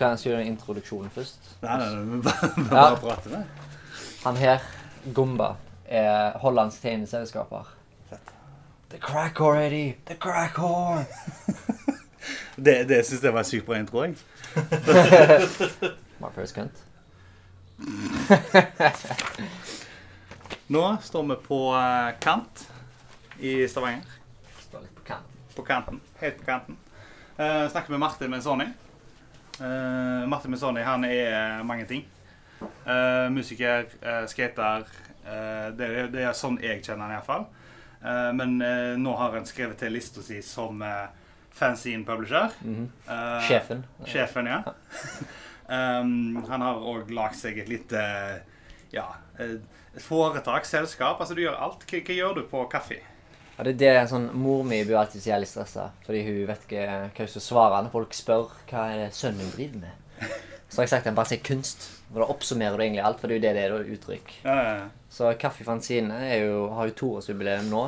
Jeg gjøre introduksjonen først? Nei, nei, nei, bare, bare, Ja. prate med. Han her, Gumba, er hollandsk tegneselskaper. Fett. The crack already! The crack whore! Det, det syns jeg var sykt bra intro, jeg. My first cunt. Nå står vi på eh, kant i Stavanger. Står litt på kanten. På kanten. Helt på kanten. Uh, snakker med Martin Menzoni. Uh, Martin Missoni han er mange ting. Uh, musiker, uh, skater. Uh, det, det er sånn jeg kjenner han iallfall. Uh, men nå har han skrevet til lista si som fanzine publisher. Mhm. Eh, Sjefen. Sjefen, ja. um, han har òg lagd seg et lite ja, et foretak, selskap. Altså, du gjør alt. Hva, hva gjør du på kaffe? Ja, det, er det sånn, Mor mi blir alltid så jævlig stressa, fordi hun vet ikke hva hun skal svare når folk spør hva er det sønnen hun driver med. Så har jeg sagt at bare si kunst. Og da oppsummerer du egentlig alt, for det er jo det det er da, uttrykk. Ja, ja, ja. Så Kaffe Fanzine er jo, har jo toårsjubileum nå,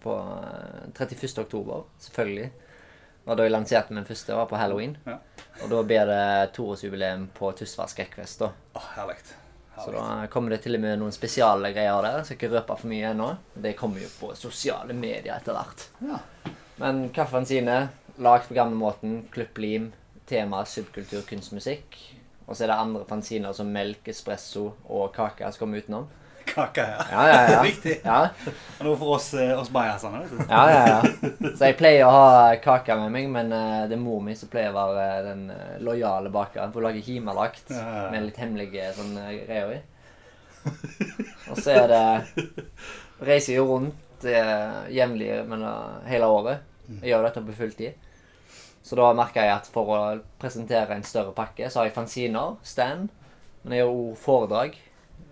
på eh, 31. oktober, selvfølgelig. Og da jeg lanserte min første, var på halloween. Ja. Og da blir det toårsjubileum på Tysvær skrekkfest. da. Åh, herlig. Så da kommer det til og med noen spesiale greier der. Skal ikke røpe for mye ennå. Det kommer jo på sosiale medier etter hvert. Ja. Men kaffen sine, lagd på gamlemåten, klipp lim, tema subkultur, kunstmusikk. Og så er det andre fanziner som melk, espresso og kake som kommer utenom. Kake, ja. Ja, ja, ja. Riktig. Ja, Og Noe for oss, eh, oss bajasene. ja, ja, ja. Så jeg pleier å ha kake med meg, men eh, det er mor mi som pleier å være eh, den lojale bakeren. Hun lager himalagt Ja, ja, med litt hemmelige sånn greier i. Og så er det Reiser jo rundt jevnlig men, hele året. Jeg gjør dette på fulltid. Så da merker jeg at for å presentere en større pakke, så har jeg fanziner, stand. Men jeg gjør òg foredrag.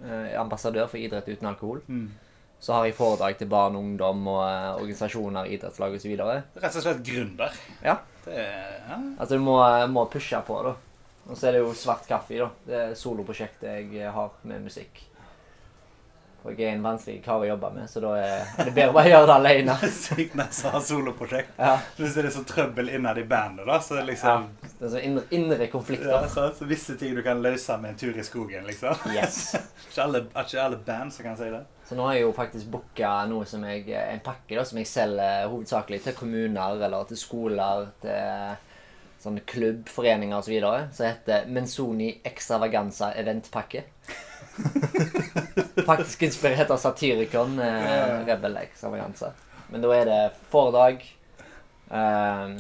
Eh, ambassadør for idrett uten alkohol. Mm. Så har jeg foredrag til barn og ungdom og eh, organisasjoner, idrettslag osv. Rett og slett gründer. Ja. Det ja. Altså du må, må pushe på, da. Og så er det jo svart kaffe, da. Det er soloprosjektet jeg har med musikk. Og jeg er en vanskelig kar å jobbe med, så da er det bedre å bare gjøre det alene. Sykt nice å ha soloprosjekt. Ja. Hvis det er så trøbbel innad i bandet, da, så liksom Det er så indre, indre ja, konflikter. så, så visse ting du kan løse med en tur i skogen, liksom. Yes. Ikke alle, ikke alle band som kan si det. Så nå har jeg jo faktisk booka noe som jeg, en pakke da, som jeg selger hovedsakelig til kommuner eller til skoler, til sånne klubbforeninger osv. Som heter Menzoni Extravaganza Eventpakke. faktisk inspirert av satirikon eh, Rebel Extravaganza. Men da er det foredrag, eh,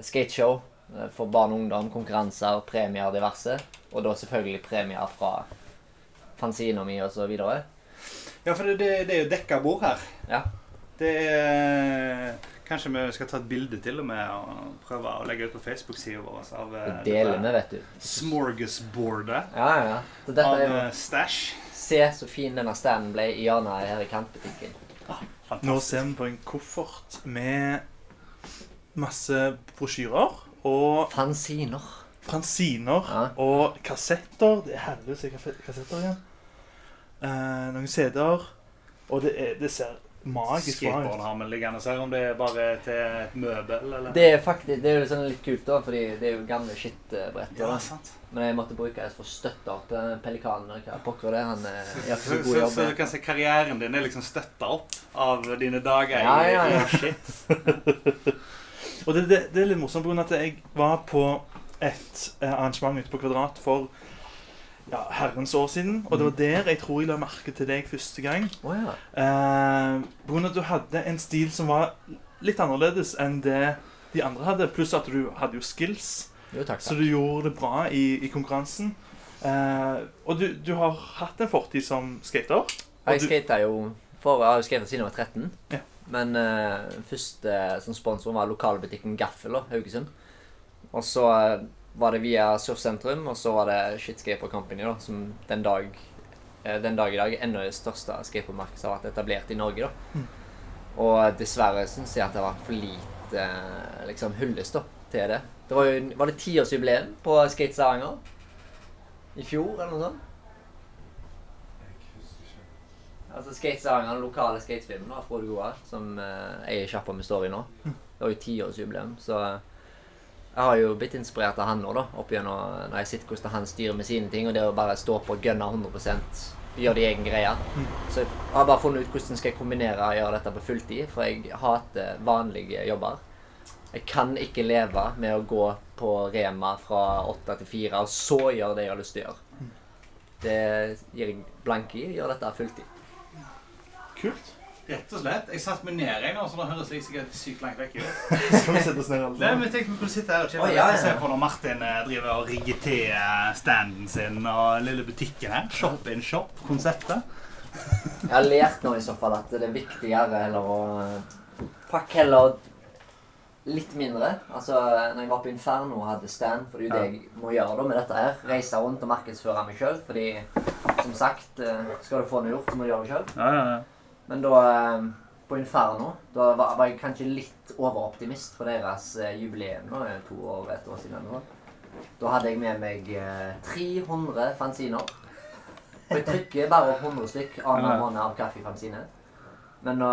skateshow for barn og ungdom, konkurranser, premier diverse. Og da selvfølgelig premier fra fanzina mi osv. Ja, for det, det, det er jo dekka bord her. Ja. Det er Kanskje vi skal ta et bilde til og med og prøve å legge ut på Facebook-sida vår av eh, vet du. smorgasbordet Ja, ja, ja. Så dette av er jo eh, Stash. Se så fin denne standen ble i hjørnet her i kantbutikken. Ah, Nå ser vi på en koffert med masse brosjyrer og Fanziner. Fanziner Ja. og kassetter. Det er herlig å se kassetter igjen. Eh, noen CD-er. Og det, er, det ser magisk bra Skateboard ut. har vi liggende her, om det er bare til et møbel, eller? Det er faktisk, det er jo sånn litt kult, da, fordi det er jo gamle skittbretter. Ja, sant. Men jeg måtte bruke det for opp eh, pelikanen. Hva pokker det er. Han eh, gjør ikke Så, så god så, jobb. så du kan si karrieren din er liksom støtta opp av dine dager Ja, ja, i, ja. i shit. Og det, det, det er litt morsomt på grunn av at jeg var på et eh, arrangement ute på Kvadrat for ja, herrens år siden. Og det var der jeg tror jeg la merke til deg første gang. Oh, ja. Eh, på grunn av at du hadde en stil som var litt annerledes enn det de andre hadde. Pluss at du hadde jo skills, Jo, takk. så du gjorde det bra i, i konkurransen. Eh, og du, du har hatt en fortid som skater. Jeg skata jo for, jeg har jo skata siden jeg var 13. Ja. Men eh, første som sponsor var lokalbutikken Gaffel, da, Haugesund. Og så eh, var det via Surfsentrum, og så var det Shit Skaper Company, da, som den dag, eh, den dag i dag er enda det største skateboardmarkedet som har vært etablert i Norge. da. Mm. Og dessverre syns jeg at det har vært for lite eh, liksom hyllest til det. Det var jo var det tiårsjubileum på Skate Stavanger i fjor, eller noe sånt. Altså Skate Stavanger, den lokale skatefilmen av Frode Goa, som eh, eier sjappa vi står i nå. Det var jo tiårsjubileum, så Jeg har jo blitt inspirert av han nå, da, opp gjennom når jeg sitter hvordan han styrer med sine ting, og det å bare stå på og gunne 100% gjøre de egen greie. Så jeg har bare funnet ut hvordan skal jeg kombinere og gjøre dette på fulltid, for jeg hater vanlige jobber. Jeg kan ikke leve med å gå på Rema fra åtte til fire, og så gjøre det jeg har lyst til å gjøre. Det gir jeg blank i. Gjør dette fulltid. Kult. Rett og slett. Jeg satte meg ned nå, så nå høres jeg sikkert sykt langt vekk ut. Skal vi sette oss ned alle Nei, sammen? men tenk, vi kunne sitte her og chille Å, ja, ja, se på når Martin eh, driver og rigger til eh, standen sin og lille butikken her. Shop in shop-konseptet. Jeg har lært nå i så fall at det er viktigere heller å pakke heller litt mindre. Altså, når jeg var på Inferno og hadde stand, for det er jo det jeg må gjøre da med dette her. Reise rundt og markedsføre meg sjøl, fordi som sagt, eh, skal du få noe gjort, så må du gjøre det sjøl. Men da eh, på Inferno da var, var jeg kanskje litt overoptimist for deres eh, jubileum. nå, eh, To år, et år siden. Nå. Da hadde jeg med meg eh, 300 fanziner. Og jeg trykker bare opp 100 stykk annenhver måned av kaffefanzine. Men nå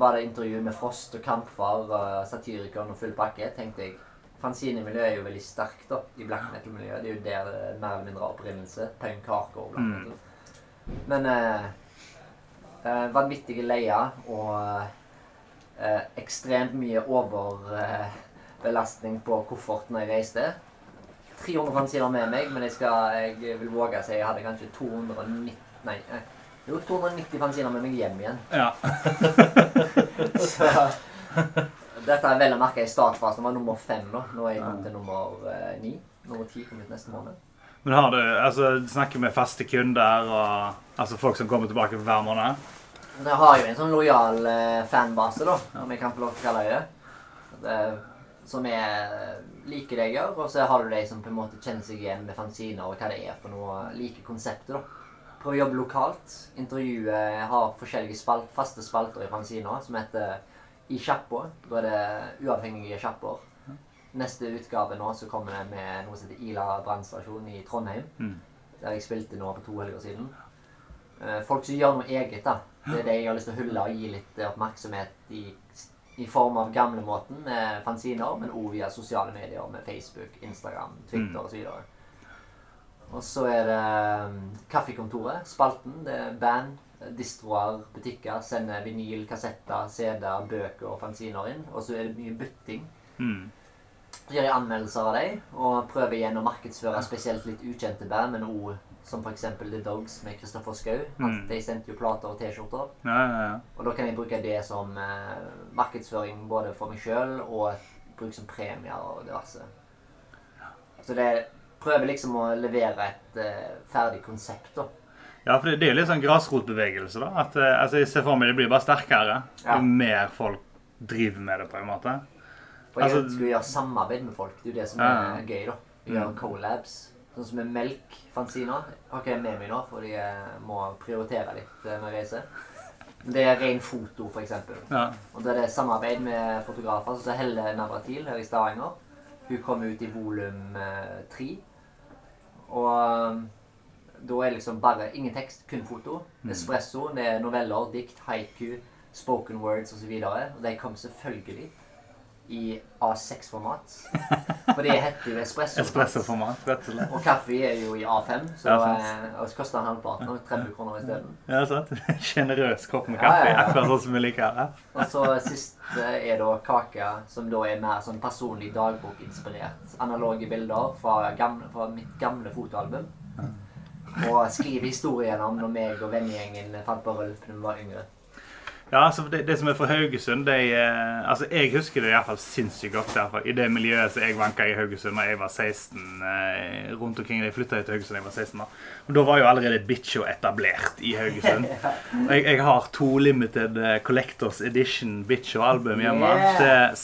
var det intervju med Frost og Kampfar, og Satirikeren og full pakke. tenkte jeg, Fanzinemiljøet er jo veldig sterkt da, i black metal-miljøet. Det er jo der det er mer eller mindre opprinnelse. Punk, hardcore, black Mm. metal. Men eh, eh, vanvittige leier og eh, ekstremt mye overbelastning på kofferten når jeg reiste. 300 fanziner med meg, men jeg, skal, jeg vil våge å si jeg hadde kanskje 290 Nei, eh, jo, 290 fanziner med meg hjem igjen. ja. Så dette er vel å merke i startfasen var nummer fem nå. Nå er jeg kommet til nummer eh, ni. Nummer ti kommer ut neste måned. Men har du altså, snakker med faste kunder og altså folk som kommer tilbake hver måned? Jeg har jo en sånn lojal eh, fanbase, da, om jeg kan få lov til å kalle det det. Som er liker det jeg gjør, og så har du de som på en måte kjenner seg igjen med fanziner og hva det er for noe. Liker konseptet, da. Prøver å jobbe lokalt. Intervjue Jeg har forskjellige spalt, faste spalter i fanziner som heter I sjappa. Da er det uavhengige sjapper. Neste utgave nå så kommer det med noe som heter Ila brannstasjon i Trondheim. Mm. Der jeg spilte nå for to helger siden. Eh, Folk som gjør noe eget, da. Det er det jeg har lyst til å hylle og gi litt eh, oppmerksomhet i, i form av gamlemåten med fanziner, men òg via sosiale medier med Facebook, Instagram, Twitter Mm. osv. Og så er det um, Kaffekontoret, spalten. Det er band, eh, distroer, butikker. Sender vinyl, kassetter, CD-er, bøker og fanziner inn. Og så er det mye bytting. Mm. Gjør jeg anmeldelser av dem, og prøver igjen å markedsføre spesielt litt ukjente band, men òg som f.eks. The Dogs med Kristoffer Schou. Mm. De sendte jo plater og T-skjorter. Ja, ja, ja. Og da kan jeg bruke det som eh, markedsføring både for meg sjøl og bruke som premier og diverse. Så det prøver liksom å levere et eh, ferdig konsept, da. Ja, for det, det er jo litt sånn grasrotbevegelse, da. At, eh, altså, jeg ser for meg det blir bare sterkere jo mer folk driver med det, på en måte. For jeg Altså- ønsker å gjøre samarbeid med folk. Det er jo det som Ja, ja. er gøy, da. Gjøre Mm. collabs. Sånn som med melk-fanziner. Har ikke jeg med meg nå, fordi jeg må prioritere litt eh, når jeg reiser. Det er ren foto, for eksempel. Ja. Og da er det samarbeid med fotografer. Så Helle Navratil her i Stavanger. Hun kom ut i volum eh, tre. Og um, da er liksom bare ingen tekst, kun foto. Mm. Espresso, det er noveller, dikt, haiku, spoken words osv. Og, og de kom selvfølgelig i A6-format. For det heter jo espresso. Espressoformat, rett og slett. Og kaffe er jo i A5, så Ja, eh, og så koster den halvparten. og 30 kroner isteden. Ja, sant? Generøs kopp med kaffe, ja, ja. akkurat sånn som vi liker det. Og så siste er da kake, som da er mer sånn personlig dagbokinspirert. Analoge bilder fra, gamle, fra mitt gamle fotoalbum. Og skriver historien om når meg og vennegjengen fant på rølp da vi var yngre. Ja, altså det, det som er fra Haugesund, det er, altså jeg husker det i hvert fall sinnssykt godt. i I det miljøet som jeg vanka i Haugesund da jeg var 16. Eh, rundt omkring, Jeg flytta til Haugesund da jeg var 16. da. Og Da var jo allerede Bitcho etablert i Haugesund. Og jeg, jeg har to limited eh, Collectors Edition Bitcho-album hjemme Yeah. til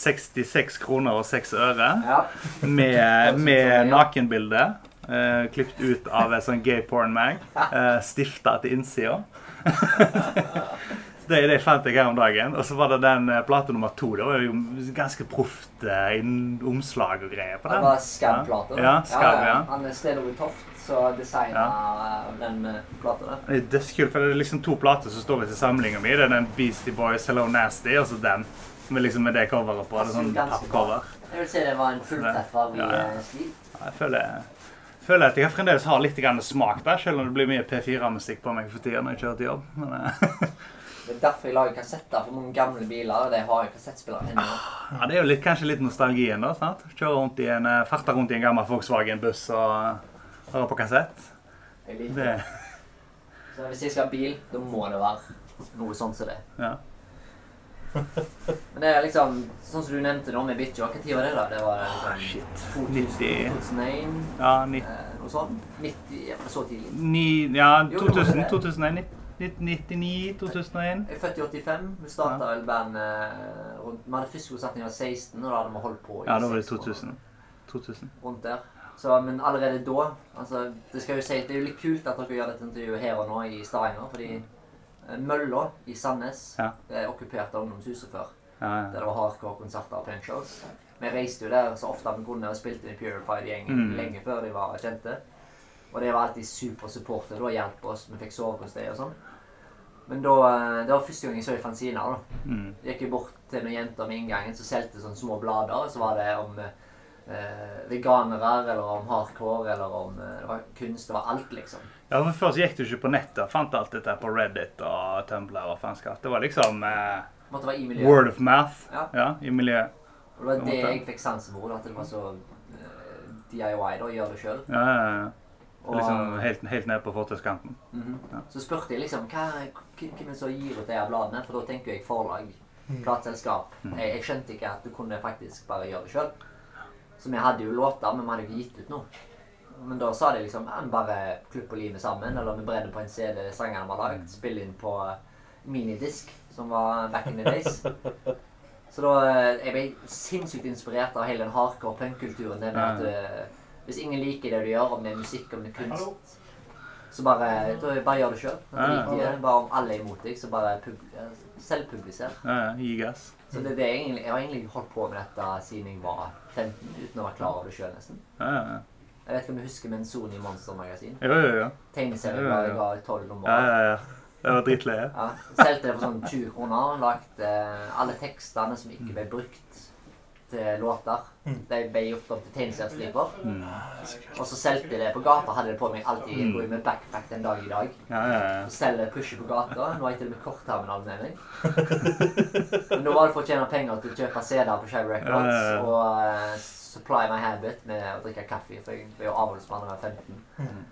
66 kroner og 6 øre. Ja. Med, med nakenbilde. Eh, klippet ut av en sånn gay porn mag. Eh, Stifta til innsida. det, det fant jeg her om dagen. Og så var det den eh, plate nummer to. Det var jo ganske proft eh, omslag og greier på den. Det var Skam-plate. Ja, Skam, ja. Han er Sten-Ove Toft som designa den eh, plata. Det er dødskult, for det er liksom to plater som står ved til samlinga mi. Det er den Beastie Boys Hello Nasty, og så den. Med liksom med det coveret på. Det er sånn pappcover. Jeg vil si det var en fulltreffer i Ja, ja. stil. Ja, Jeg føler, føler at jeg fremdeles har litt smak der, selv om det blir mye P4-musikk på meg for tida når jeg kjører til jobb. Men, Det er derfor jeg lager kassetter for mange gamle biler. og De har jo kassettspillere ennå. ja, det er jo litt, kanskje litt nostalgien, da. sant? Kjøre rundt i en, eh, Farte rundt i en gammel Volkswagen-buss og eh, høre på kassett. Jeg liker Det, det. Så hvis jeg skal ha bil, da må det være noe sånn som det. ja. Men det er liksom Sånn som du nevnte nå med. Hva tid var det, da? Det var liksom oh, shit. 2000, 90 2001? Ja, 90. Eh, noe sånt? 90, ja, så tidlig. ni, ja det var 2000, det. 2001, 1999, 2001. Jeg er født i 85. Vi starta vel band eh, rundt Vi hadde første konserten da jeg var 16, og da hadde vi holdt på i Ja, da var det seks 2000. 2000. Rundt der. Så, men allerede da altså, Det skal jo si, det er jo litt kult at dere gjør dette intervjuet her og nå i Stavanger. Fordi eh, Mølla i Sandnes Ja. det er okkupert av Ungdomshuset før. Ja, Der det var hardcore-konserter og punkshows. Vi reiste jo der så ofte vi kunne og spilte med Purified-gjengen Mm. lenge før de var kjente. Og det var alltid super supportive og hjalp oss. Vi fikk sove hos dem og sånn. Men da, eh, det var første gang jeg så i fanzina. da. Mm. Gikk jeg bort til noen jenter med inngangen som solgte sånne små blader. og Så var det om eh, veganere, eller om hardcore, eller om eh, Det var kunst. Det var alt, liksom. Ja, for Først gikk du ikke på nettet fant alt dette på Reddit og Tumblr. og faenskap. Det var liksom eh, i miljøet. word of mouth Ja. ja, i miljøet. Og det var det jeg fikk sansen for. At det var så eh, DIY, da. Gjør det sjøl. Ja, ja, ja. Og, Liksom helt, helt ned på fortauskanten. Mhm. Ja. Så spurte jeg liksom hva, hvem som gir ut de her bladene, for da tenker jeg forlag, plateselskap. Mm. Jeg, jeg skjønte ikke at du kunne faktisk bare gjøre det sjøl. Så vi hadde jo låter, men vi hadde ikke gitt ut noe. Men da sa de liksom bare klipp og limet sammen, eller vi bredde på en CD sangene vi har lagd, spille inn på eh, minidisk, som var back in the days. Så da eh, Jeg ble sinnssykt inspirert av hele den hardcore punkkulturen. Det med at eh, hvis ingen liker det du gjør, om det er musikk, om det er kunst, så bare, da bare gjør det sjøl. Ja. Bare om alle er imot deg, så bare pub eh, selvpubliser. Ja, ja, gi gass. Så det, det er egentlig, jeg har egentlig holdt på med dette siden jeg var 15, uten å være klar over det sjøl, nesten. Ja, ja, ja. Jeg vet ikke om du husker Menzoni Monster-magasin? Jo, jo, jo. Tegneserien Ja, ja, der ja. jeg ga tolv nummer. Ja, ja, ja. Det var drittleie. Ja, Solgte det for sånn 20 kroner. Lagt eh, alle tekstene som ikke ble brukt til låter. De ble gjort om til tegneseriestriper. Mm. Og så solgte jeg det på gata. Hadde det på meg alltid. Jeg går jo med backpack den dag i dag. Ja, ja, ja. Så selger jeg pusher på gata. Nå har jeg til og med kortterminal med meg. Men da var det for å tjene penger til å kjøpe CD-er på Shag Records Ja, ja, ja. og uh, supply my habit med å drikke kaffe. For jeg ble jo avholdsmann da jeg var 15.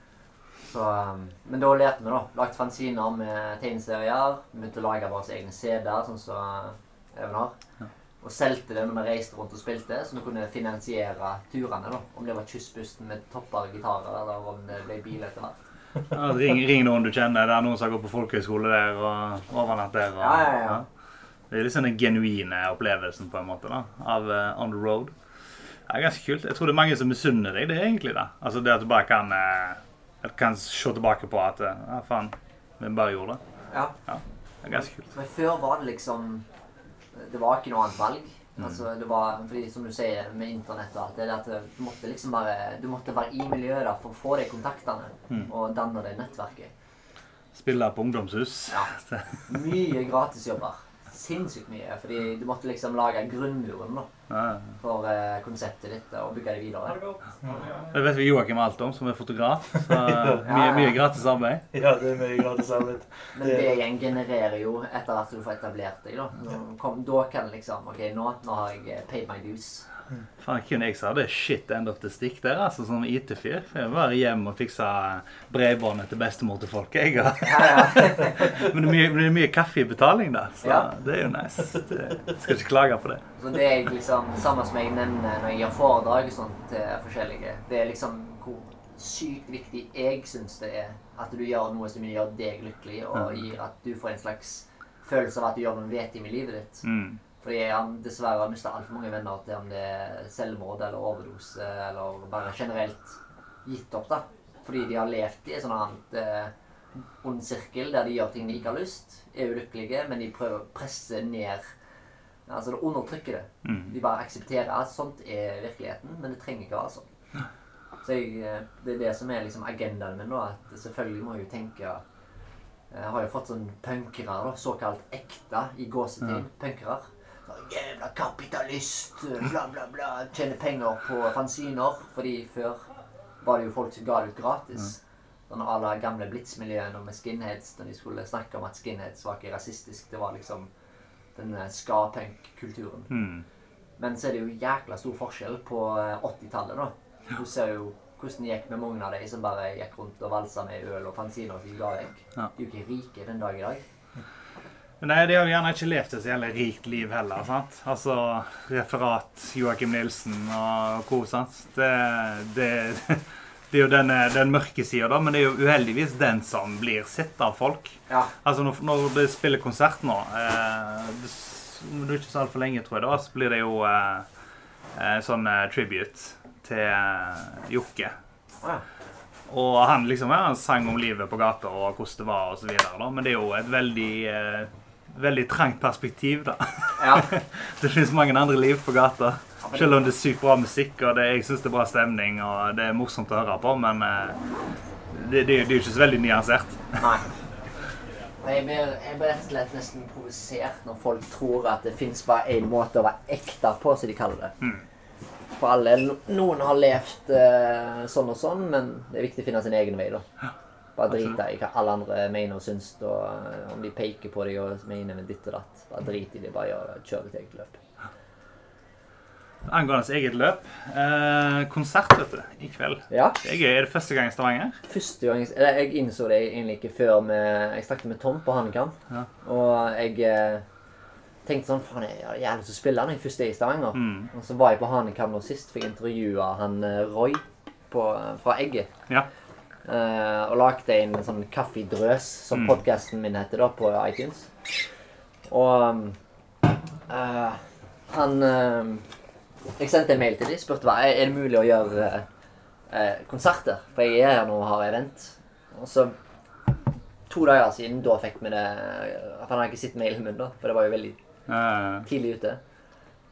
Så, um, men da lærte vi, da. Lagt fanziner med tegneserier. Begynte å lage våre egne CD-er, sånn som så Even har. Ja. Og solgte det når vi reiste rundt og spilte, så vi kunne finansiere turene. da. Om det var Kystbussen med topper gitarer, eller om det ble bil etter hvert. Ja, ring, ring noen du kjenner. Det er noen som har gått på folkehøyskole der og overnatt der. Og, Ja, ja, ja. Det er liksom den genuine opplevelsen på en måte da, av uh, On the Road. Det er ganske kult. Jeg tror det er mange som misunner deg det, egentlig. da. Altså Det at du bare kan, uh, kan se tilbake på at eh, Ja, faen, vi bare gjorde det. Ja. Det er ganske kult. Men før var det liksom Det var ikke noe annet valg. Mm. Altså, det var, fordi Som du sier med internett og alt det, er at du måtte liksom bare Du måtte være i miljøet da, for å få de kontaktene Mm. og danne det nettverket. Spille på ungdomshus. Ja. Mye gratisjobber. Sinnssykt mye. Fordi du måtte liksom lage grunnmuren da, for eh, konseptet ditt og bygge det videre. Det vet vi Joakim alt om, som er fotograf. Så eh, mye, mye gratis arbeid. Ja, det er mye gratis arbeid. Men det igjen genererer jo etter at du får etablert deg. Da kom, Da kan liksom Ok, nå, nå har jeg paid my dues. Faen, kunne jeg sa det shit end of the stick der, altså, som IT-fyr. Jeg var hjemme og fiksa bredbåndet til bestemor til folket, jeg. Men det er mye, det er mye kaffe i betaling, da. Så Ja. det er jo nice. Det, skal ikke klage på det. Så det er liksom samme som jeg nevner når jeg gjør foredrag og sånt til forskjellige. Det er liksom hvor sykt viktig jeg syns det er at du gjør noe som gjør deg lykkelig, og gir at du får en slags følelse av at du gjør noe vettig med livet ditt. Mm. Fordi har dessverre mista altfor mange venner til om det er selvmord eller overdose eller bare generelt gitt opp, da. Fordi de har levd i en sånn annet eh, ond sirkel der de gjør ting de ikke har lyst, er ulykkelige, men de prøver å presse ned Altså det undertrykker det. Mm. De bare aksepterer at sånt er virkeligheten, men det trenger ikke være sånn. Så jeg, eh, det er det som er liksom agendaen min, nå, At selvfølgelig må jeg jo tenke Jeg har jo fått sånn punkere, da, såkalt ekte i gåsetegn punkere. Jævla kapitalist, bla, bla, bla. Tjener penger på fanziner. Fordi før var det jo folk som ga det ut gratis. Sånn à la gamle Blitz-miljøene med skinheads, når de skulle snakke om at skinheads var ikke rasistisk. Det var liksom denne ska-punk-kulturen. Mm. Men så er det jo jækla stor forskjell på eh, 80-tallet, da. Du ser jo hvordan det gikk med mange av de som bare gikk rundt og valsa med øl og fanziner og. Ja. De er jo ikke rike den dag i dag. Nei, de har gjerne ikke levd et så jævlig rikt liv heller. sant? Altså referat Joakim Nilsen og co. sant? Det, det, det er jo den, den mørke sida, da, men det er jo uheldigvis den som blir sett av folk. Ja. Altså når, når det spiller konsert nå eh, Om er ikke så altfor lenge, tror jeg, da, så blir det jo eh, eh, sånn eh, tribute til eh, Jokke. Ja. Og han liksom ja, han sang om livet på gata og hvordan det var da. Men det er jo et veldig eh, veldig trangt perspektiv, da. ja. Det finnes mange andre liv på gata. Selv om det er sykt bra musikk og det, jeg synes det er bra stemning og det er morsomt å høre på, men eh, det, det, det er jo ikke så veldig nyansert. Nei. Jeg blir, jeg blir rett og slett nesten provosert når folk tror at det fins bare én måte å være ekte på, som de kaller det. Mm. For alle, Noen har levd eh, sånn og sånn, men det er viktig å finne sin egen vei. da. Bare drite i hva alle andre mener og syns. Og eh, om de peker på deg og mener med ditt og datt. Bare drit i det. Bare gjør, kjør ditt eget løp. Angående eget løp. Eh, konsert, vet du, i kveld. Ja. Det er gøy. Er det første gang i Stavanger? Første gang eller, Jeg innså det egentlig ikke før med, jeg snakket med Tom på Hannekam. Ja. Og jeg eh, tenkte sånn Faen, jeg har jævlig lyst til å spille når jeg først er i Stavanger. Mm. Og så var jeg på Hanekam nå sist, fikk intervjua han eh, Roy på, fra Egget. Ja. Eh, og lagde en sånn kaffedrøs, som Mm. podkasten min heter, da, på iTunes. Og uh, han uh, Jeg sendte en mail til dem spurte hva, er det mulig å gjøre konserter. For jeg er her nå og har event. Og så To dager siden, da fikk vi det For han har ikke sett mailen min, da, for det var jo veldig tidlig ute.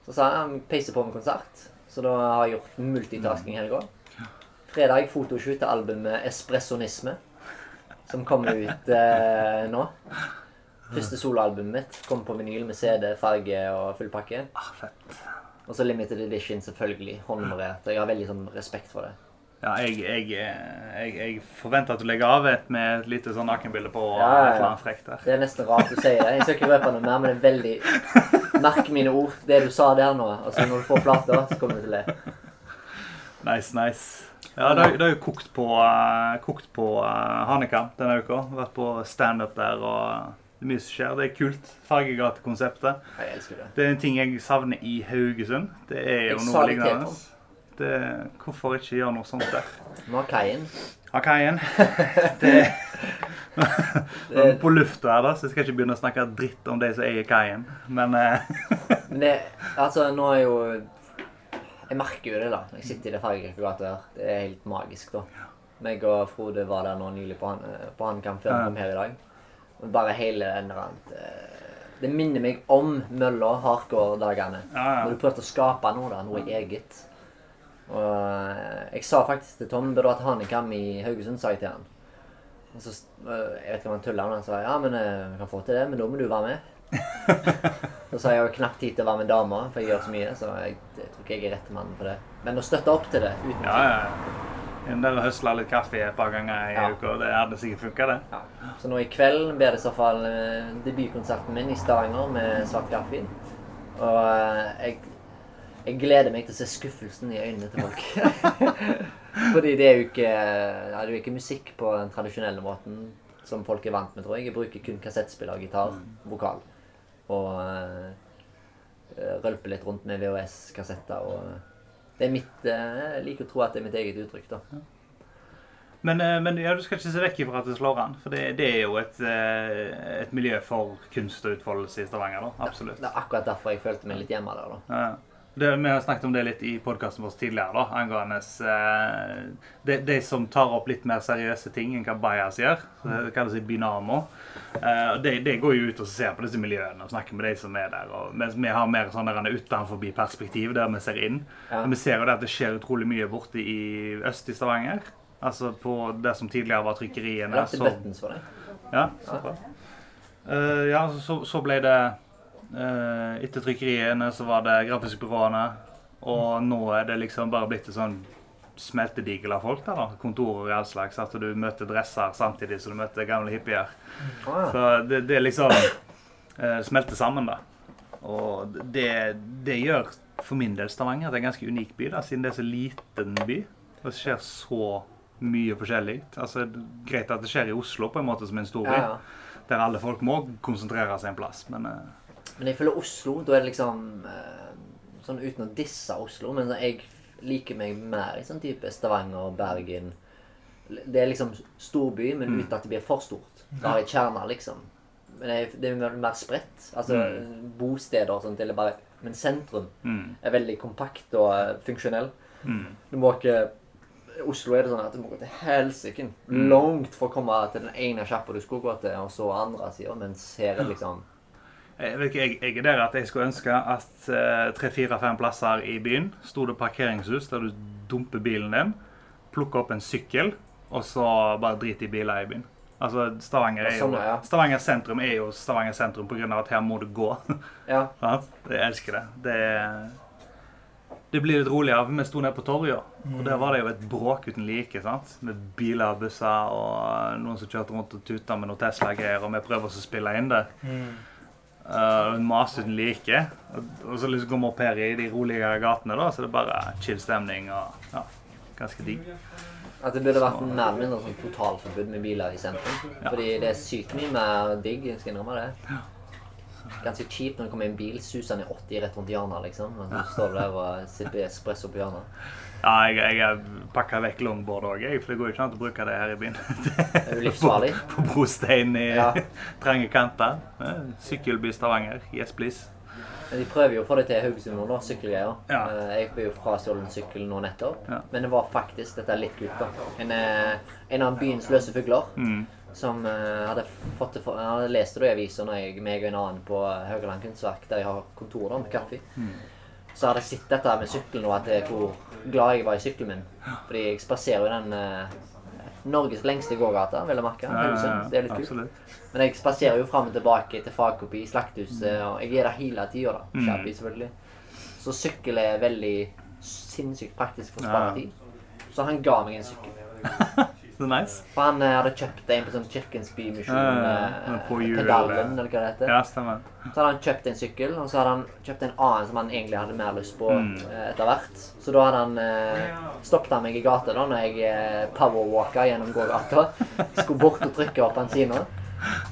Så sa han peiser på med konsert. Så da har jeg gjort multitasking her i går. Fredag fotoshoot til albumet Espressonisme. Som kommer ut eh, nå. Første soloalbumet mitt kommer på vinyl med CD, farge og full pakke. ah, fett. Og så limited edition, selvfølgelig. Håndnummerert. Jeg har veldig sånn respekt for det. Ja, jeg, jeg, eh, jeg, jeg forventer at du legger av et med et lite sånn nakenbilde på. og Ja, ja, frekt der. Det er nesten rart du sier det. Jeg skal ikke røpe noe mer, men det er veldig Merk mine ord. Det du sa der nå. Altså Når du får plata, så kommer du til det. Nice, nice. Ja, det har- det jo kokt på, uh, kokt på uh, Hanekam denne uka. Vært på standup der og det er mye som skjer. Det er kult. Fargegatekonseptet. Jeg elsker det. Det er en ting jeg savner i Haugesund. Det er jo noe lignende. Det, hvorfor ikke gjøre noe sånt der? Nå har Kaien Har kaien. Det, er på lufta her, da, så jeg skal ikke begynne å snakke dritt om de som eier kaien. Men eh, Men det, altså, nå er jo Jeg merker jo det, da. Når jeg sitter i det fargekalkulatoret her. Det er helt magisk, da. Meg og Frode var der nå nylig på, Handkamp før vi kom her i dag. Og bare hele den der eh, Det minner meg om mølla hardcore-dagene. Når du prøvde å skape noe, da, noe eget. Og eh, jeg sa faktisk til Tom Burde hatt Hanekam i Haugesund, sa jeg til han. Og så, eh, jeg vet ikke om han tulla, men han sa ja, men vi kan få til det, men da må du være med. Så sa jeg har knapt tid til å være med dama, for jeg gjør så mye. Så jeg, jeg tror ikke jeg er rette mannen for det. Men å støtte opp til det uten ja, ja. Inn der og høsle litt kaffe et par ganger i Ja. uka. Det hadde sikkert funka, det. Ja. Så nå i kveld blir det i så fall eh, debutkonserten min i Stavanger med Svart kaffe. Og eh, jeg, jeg gleder meg til å se skuffelsen i øynene til folk. Fordi det er jo ikke, ja, det er jo ikke musikk på den tradisjonelle måten som folk er vant med, tror jeg. Jeg bruker kun kassettspiller, gitar, vokal. Og uh, rølpe litt rundt med VHS-kassetter. og det er mitt, uh, Jeg liker å tro at det er mitt eget uttrykk, da. Men, eh, men ja, du skal ikke se vekk ifra at det slår an. For det, det er jo et, eh, et miljø for kunst og utfoldelse i Stavanger. da, Absolutt. Det er akkurat derfor jeg følte meg litt hjemme der, da. Ja. Det, vi har snakket om det litt i podkasten vår tidligere, da, angående eh, de, de som tar opp litt mer seriøse ting enn hva Bajas gjør. Det kalles Binamo. Eh, de, de går jo ut og ser på disse miljøene og snakker med de som er der. Og, mens vi har mer sånn utenfor utenforbi-perspektiv, der vi ser inn. Ja. Vi ser jo det at det skjer utrolig mye borte i øst i Stavanger. Altså på det som tidligere var trykkeriene. Ja, så- buttons for deg. ja, så bra. Eh, ja, så, så ble det etter trykkeriene så var det grafiske byråene. Og nå er det liksom bare blitt en sånn smeltedigel av folk. der da, Kontorer i all slags. At du møter dresser samtidig som du møter gamle hippier. Så det, det liksom eh, smelter sammen, da. Og det, det gjør for min del Stavanger til en ganske unik by, da, siden det er så liten by. Og det skjer så mye forskjellig. Altså, Greit at det skjer i Oslo, på en måte som en stor by, ja, ja. der alle folk må konsentrere seg en plass. Men eh, Men jeg føler Oslo, da er det liksom eh, Sånn uten å disse Oslo, men jeg liker meg mer i sånn type Stavanger, Bergen Det er liksom storby, men Mm. uten at det blir for stort. Da har jeg kjerner, liksom. Men det er, det er mer- spredt. Altså bosteder og sånt, eller bare Men sentrum mm, er veldig kompakt og eh, funksjonell. mm, Du må ikke Oslo er det sånn at du må gå til helsike Mm. langt for å komme til den ene sjappa du skulle gå til, og så andre sida, mens her er liksom Jeg, vet ikke, jeg, jeg er der at jeg skulle ønske at eh, tre-fire-fem plasser i byen sto det parkeringshus der du dumper bilen din, plukker opp en sykkel, og så bare driter i biler i byen. Altså, Stavanger, er jo, Sånn. Stavanger sentrum er jo Stavanger sentrum pga. at her må du gå. Ja. jeg elsker det. Det, det blir litt roligere. Vi sto nede på torget, og der var det jo et bråk uten like. sant? Med biler og busser og noen som kjørte rundt og tuta med noen Tesla-greier, og vi prøver oss å spille inn det. Uh, maser uten like. Og, og så liksom kommer vi opp her i de rolige gatene, da, så det er bare chill stemning og ja, ganske digg. At det burde vært mer eller mindre sånn totalforbud med biler i sentrum. Ja. Fordi det er sykt mye mer digg. Jeg skal innrømme det. Ganske kjipt når det kommer en bil susende i 80 rett rundt hjørnet, liksom. Og du står der og sipper espresso på hjørnet. Ja, jeg, jeg har pakka vekk longboard òg, for det går jo ikke an å bruke det her i byen. Det er jo livsfarlig. På brostein i Ja. trange kanter. Sykkelby Stavanger. Yes, please. Men de prøver jo å få det til i Haugesund nå, sykkelgreier. Ja. Eh, Jeg ble jo frastjålet sykkel nå nettopp. Ja. Men det var faktisk, dette er litt kult, da, en, eh, en av byens løse fugler Mm. som eh, hadde fått for, Jeg hadde lest det i avisa når jeg meg og en annen på Haugaland kunstverk, der jeg har kontor da, med kaffe. Så hadde jeg sett dette med sykkelen og at jeg, hvor glad jeg var i sykkelen min. Fordi jeg spaserer jo den eh, Norges lengste gågata, vil jeg merke. Ja, Det er litt kult. Men jeg spaserer jo fram og tilbake til fagkopi i Slakthuset, og jeg er der hele tida, da. Mm. Shabby, selvfølgelig. Så sykkel er veldig sinnssykt praktisk for å spare tid. Så han ga meg en sykkel. Så nice. For han eh, hadde kjøpt en på sånn Kirkens Bymisjon, eh, På hjul, pedalen, eller- hva det heter. Ja, stemmer. Så hadde han kjøpt en sykkel, og så hadde han kjøpt en annen som han egentlig hadde mer lyst på Mm. eh, etter hvert. Så da hadde han eh, stoppet han meg i gata da når jeg eh, powerwalka gjennom gågata. Skulle bort og trykke opp bensina.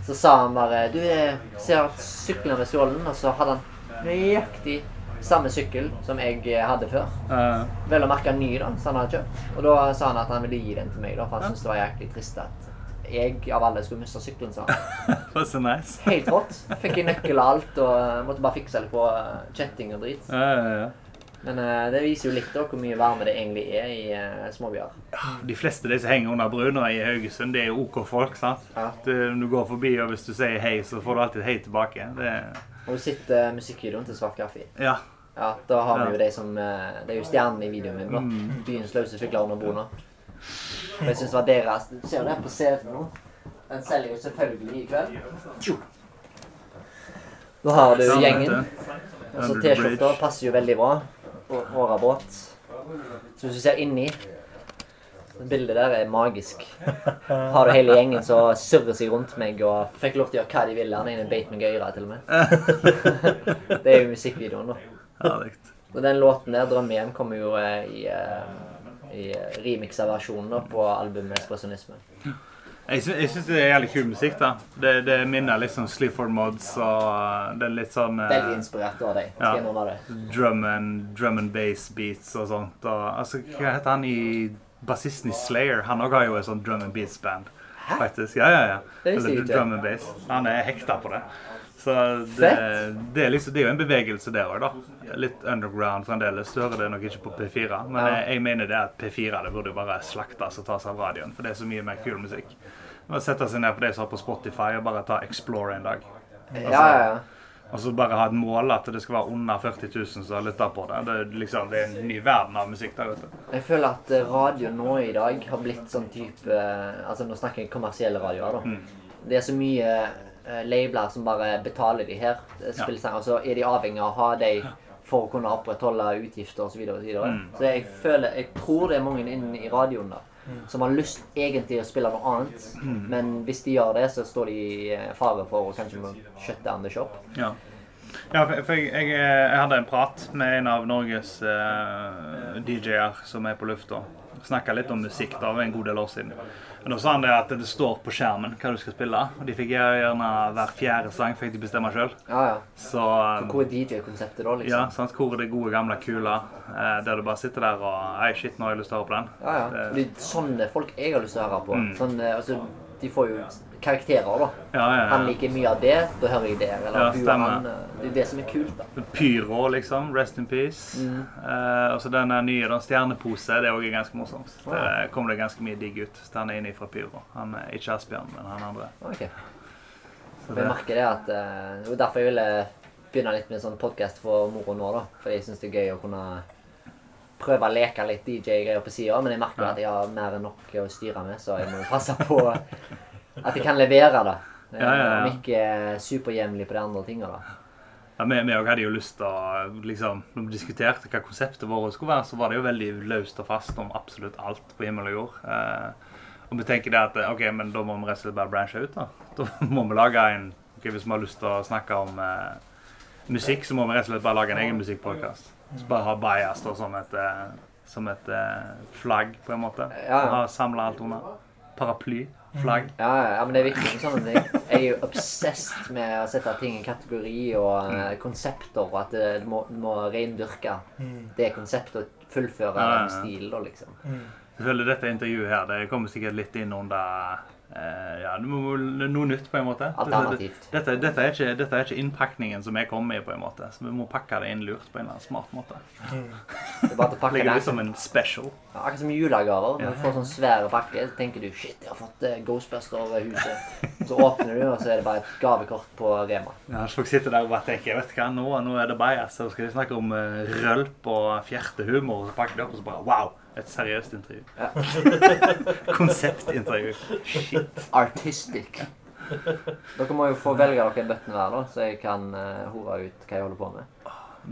Så sa han bare Du, jeg ser at sykkelen er ved stjålen. Og så hadde han nøyaktig samme sykkel som jeg eh, hadde før. Uh. Vel å merke ny, da, som han hadde kjøpt. Og da sa han at han ville gi den til meg, da, for han syntes det var jæklig trist at jeg av alle skulle miste sykkelen, sa han. var så nice. Helt rått. Fikk jeg nøkkel og alt, og eh, måtte bare fikse litt på eh, kjetting og drit. Uh, uh, ja. Men det viser jo litt da hvor mye varme det egentlig er i småbyer. De fleste de som henger under bruna i Haugesund, det er jo OK folk. sant? Ja. Du, du går forbi, og hvis du sier hei, så får du alltid hei tilbake. Det Og du sitter musikkvideoen til Svart kaffe. Ja. Ja, da har vi jo de som eh, Det er jo stjernene i videoen min, da. Mm. Byens løse fugler under broene. Og jeg syns det var deres Du ser det her på CD nå. Den selger jo selvfølgelig i kveld. Da har du gjengen. Altså T-skjorta passer jo veldig bra. Årabåt. Så hvis du ser inni Bildet der er magisk. Har du hele gjengen som surrer seg rundt meg og fikk lov til å gjøre hva de ville. Han ene beit meg i øret til og med. Det er jo musikkvideoen, da. Herlig. Og den låten der, 'Drømmehjem', kommer jo eh, i, eh, i remiksa versjonen på albumet 'Espressonisme'. Jeg syns, jeg syns det er jævlig kul musikk. da. Det, det minner litt sånn Sleaford Mods og uh, det er litt sånn Veldig inspirert av deg. Skal Ja. jeg det. drum and, drum and bass beats og sånt. Og, altså, hva heter han i Bassisten i Slayer? Han òg har jo et sånt drum and bass-band. Hæ? Faktisk. Ja, ja, ja. Eller drum and bass. Han er hekta på det. Så det, det, er liksom, det er jo en bevegelse der òg, da. Litt underground fremdeles. Du hører det nok ikke på P4. Men Ja. jeg, jeg mener det at P4 det burde jo bare slaktes og tas av radioen. For det er så mye mer kul musikk. Å sette seg ned på det som er på Spotify og bare ta Explore en dag. Ja, ja, ja. Og så bare ha et mål at det skal være under 40 000 som har lytta på det. Det er, liksom, det er en ny verden av musikk der ute. Jeg føler at eh, radio nå i dag har blitt sånn type eh, Altså nå snakker jeg kommersielle radioer, da. Mm. Det er så mye labler som bare betaler de her eh, og så er de avhengig av å ha de for å kunne opprettholde utgifter osv. Så, videre, og så, videre. Mm. så jeg føler Jeg tror det er mange inne i radioen da som har lyst egentlig å spille noe annet, Mm. men hvis de gjør det, så står de i eh, fare for å kanskje må shut down the shop. Ja. Ja, for jeg, jeg, jeg hadde en prat med en av Norges uh, DJ-er som er på lufta. Snakka litt om musikk da, en god del år siden. Men Da sa han det at det står på skjermen hva du skal spille. Og de fikk gjerne hver fjerde sang fikk de bestemme sjøl. Ja, ja. Så hvor er DJ-konseptet da, liksom? ja, sant? hvor er det gode, gamle kula eh, der du bare sitter der og Ei, shit, nå har jeg lyst til å høre på den. Ja, ja. Det- Det er sånne folk jeg har lyst til å høre på. Mm. Sånn, eh, altså, de får jo karakterer, da. Ja, ja, Han liker mye av det, da hører jeg det. Eller Ja, stemmer. han. eh, Det er det som er kult, da. Pyro, liksom. Rest in peace. Mm. Eh, og så den nye den Stjernepose. Det er også ganske morsomt. Ja. Det kommer det ganske mye digg ut. Han er inne fra Pyro. Han er ikke Asbjørn, men han andre. Ok. Så det, jeg merker det at uh, Det var derfor jeg ville begynne litt med en sånn podkast for moro nå, da. For jeg syns det er gøy å kunne prøve å leke litt DJ-greier på sida. Men jeg merker Ja. at jeg har mer enn nok å styre med, så jeg må passe på at jeg kan levere da. Ja, ja, ja. Om ikke er superjevnlig på de andre tinga, da. ja, vi, vi hadde jo lyst til å liksom, Når vi diskuterte hva konseptet vårt skulle være, så var det jo veldig løst og fast om absolutt alt på himmel og jord. Eh, og vi tenker det at eh, ok, men da må vi rett og slett bare branche ut. Da Da må vi lage en ok, Hvis vi har lyst til å snakke om eh, musikk, så må vi rett og slett bare lage en egen musikkpodkast. Så bare ha bias da, som et, eh, som et eh, flagg, på en måte. Ja. Ha Samle alt under. Paraply. Flagg. Ja, ja, men det er viktig med sånne ting. Jeg er jo obsessed med å sette ting i kategori og Mm. eh, konsepter, og at det, du må, du må reindyrke det konseptet og fullføre Ja, ja, den ja. stilen, liksom. liksom. Selvfølgelig dette intervjuet her, det kommer sikkert litt inn under eh, ja, det må- noe nytt, på en måte. Alternativt. Dette, dette, er ikke, dette er ikke innpakningen som jeg kommer med, på en måte. Så vi må pakke det inn lurt på en eller annen smart måte. Det er bare til å pakke Legger det som en special. Ja, Akkurat som julegaver. Når du får sånn svære pakke, så tenker du shit, jeg har fått ghostbuster Ghostbuster-huset. Så åpner du, og så er det bare et gavekort på Rema. Ja, så folk sitter der og bare tenker vet du hva, nå, nå er det bajas', Så skal de snakke om uh, rølp og fjertehumor, og så pakker de opp og så bare wow! Et seriøst intervju. Ja. Konseptintervju. Shit. Artistic. Dere må jo få velge dere en bøtten hver, da, så jeg kan uh, hore ut hva jeg holder på med.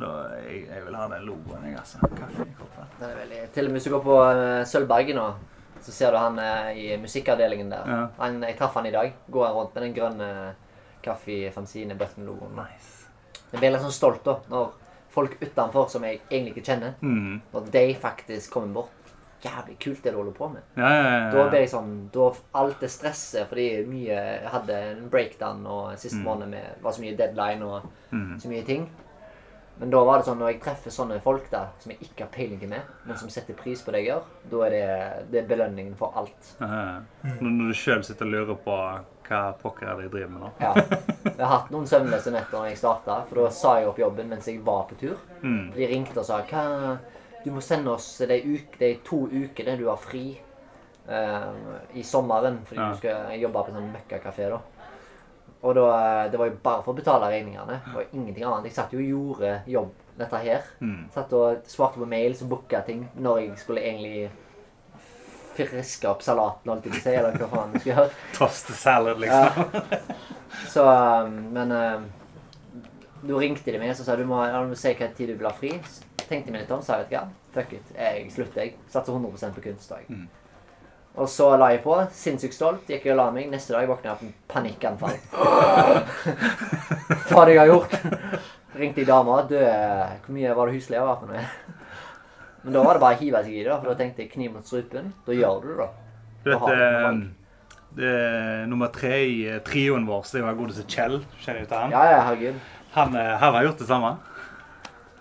Da, jeg, jeg vil ha den logoen, jeg, altså. Kaffe i. Den er veldig... Til og med hvis du går på uh, Sølvberget nå, så ser du han uh, i musikkavdelingen der. Ja. Han, jeg traff han i dag. Går han rundt med den grønne kaffe fanzine button-logoen. Nice. Jeg blir litt sånn stolt da, når folk utenfor som jeg egentlig ikke kjenner, Mm. når de faktisk kommer bort. Jævlig kult det du holder på med. Ja, ja, ja. Da blir jeg sånn, da alt det stresset, fordi mye, jeg hadde en breakdown og siste Mm. måned med, var så mye deadline og Mm. så mye ting. Men da var det sånn, når jeg treffer sånne folk der, som jeg ikke har peiling med, men som setter pris på det jeg gjør, da er det, det er belønningen for alt. Ja, ja. Når, når du sjøl sitter og lurer på hva pokker er det jeg driver med nå. Ja. Jeg har hatt noen søvnløse netter når jeg startet, for da sa jeg opp jobben mens jeg var på tur. Mm. De ringte og sa, hva, du må sende oss de, uke, de to ukene du har fri eh, i sommeren, fordi Ja. du skal jobbe på en sånn møkkakafé da. Og da, det var jo bare for å betale regningene, og ingenting annet. Jeg satt jo og gjorde jobb, dette her. Mm. Satt og svarte på mails og booka ting når jeg skulle egentlig friske opp salaten, holdt jeg på å si, eller hva faen du skal gjøre. Toste salad, liksom. Så, um, men um, da ringte de meg og sa du må, ja, du må si hva tid du vil ha fri. Tenkte jeg meg litt om, sa jeg hva, fuck it, jeg slutter jeg. Satser 100% på kunst. Mm. Og så la jeg på, sinnssykt stolt, gikk jeg og la meg. Neste dag våkna jeg opp med panikkanfall. Hva hadde jeg gjort? Ringte jeg dama, du, hvor mye var det husleie var for noe? Men da var det bare å hive seg i det, for da tenkte jeg kniv mot strupen. Da gjør du det, da. Du vet, eh, det er nummer tre i eh, trioen vår, så det var godeste Kjell. Kjenner du til han? Ja, ja, herregud. Han, eh, han har gjort det samme.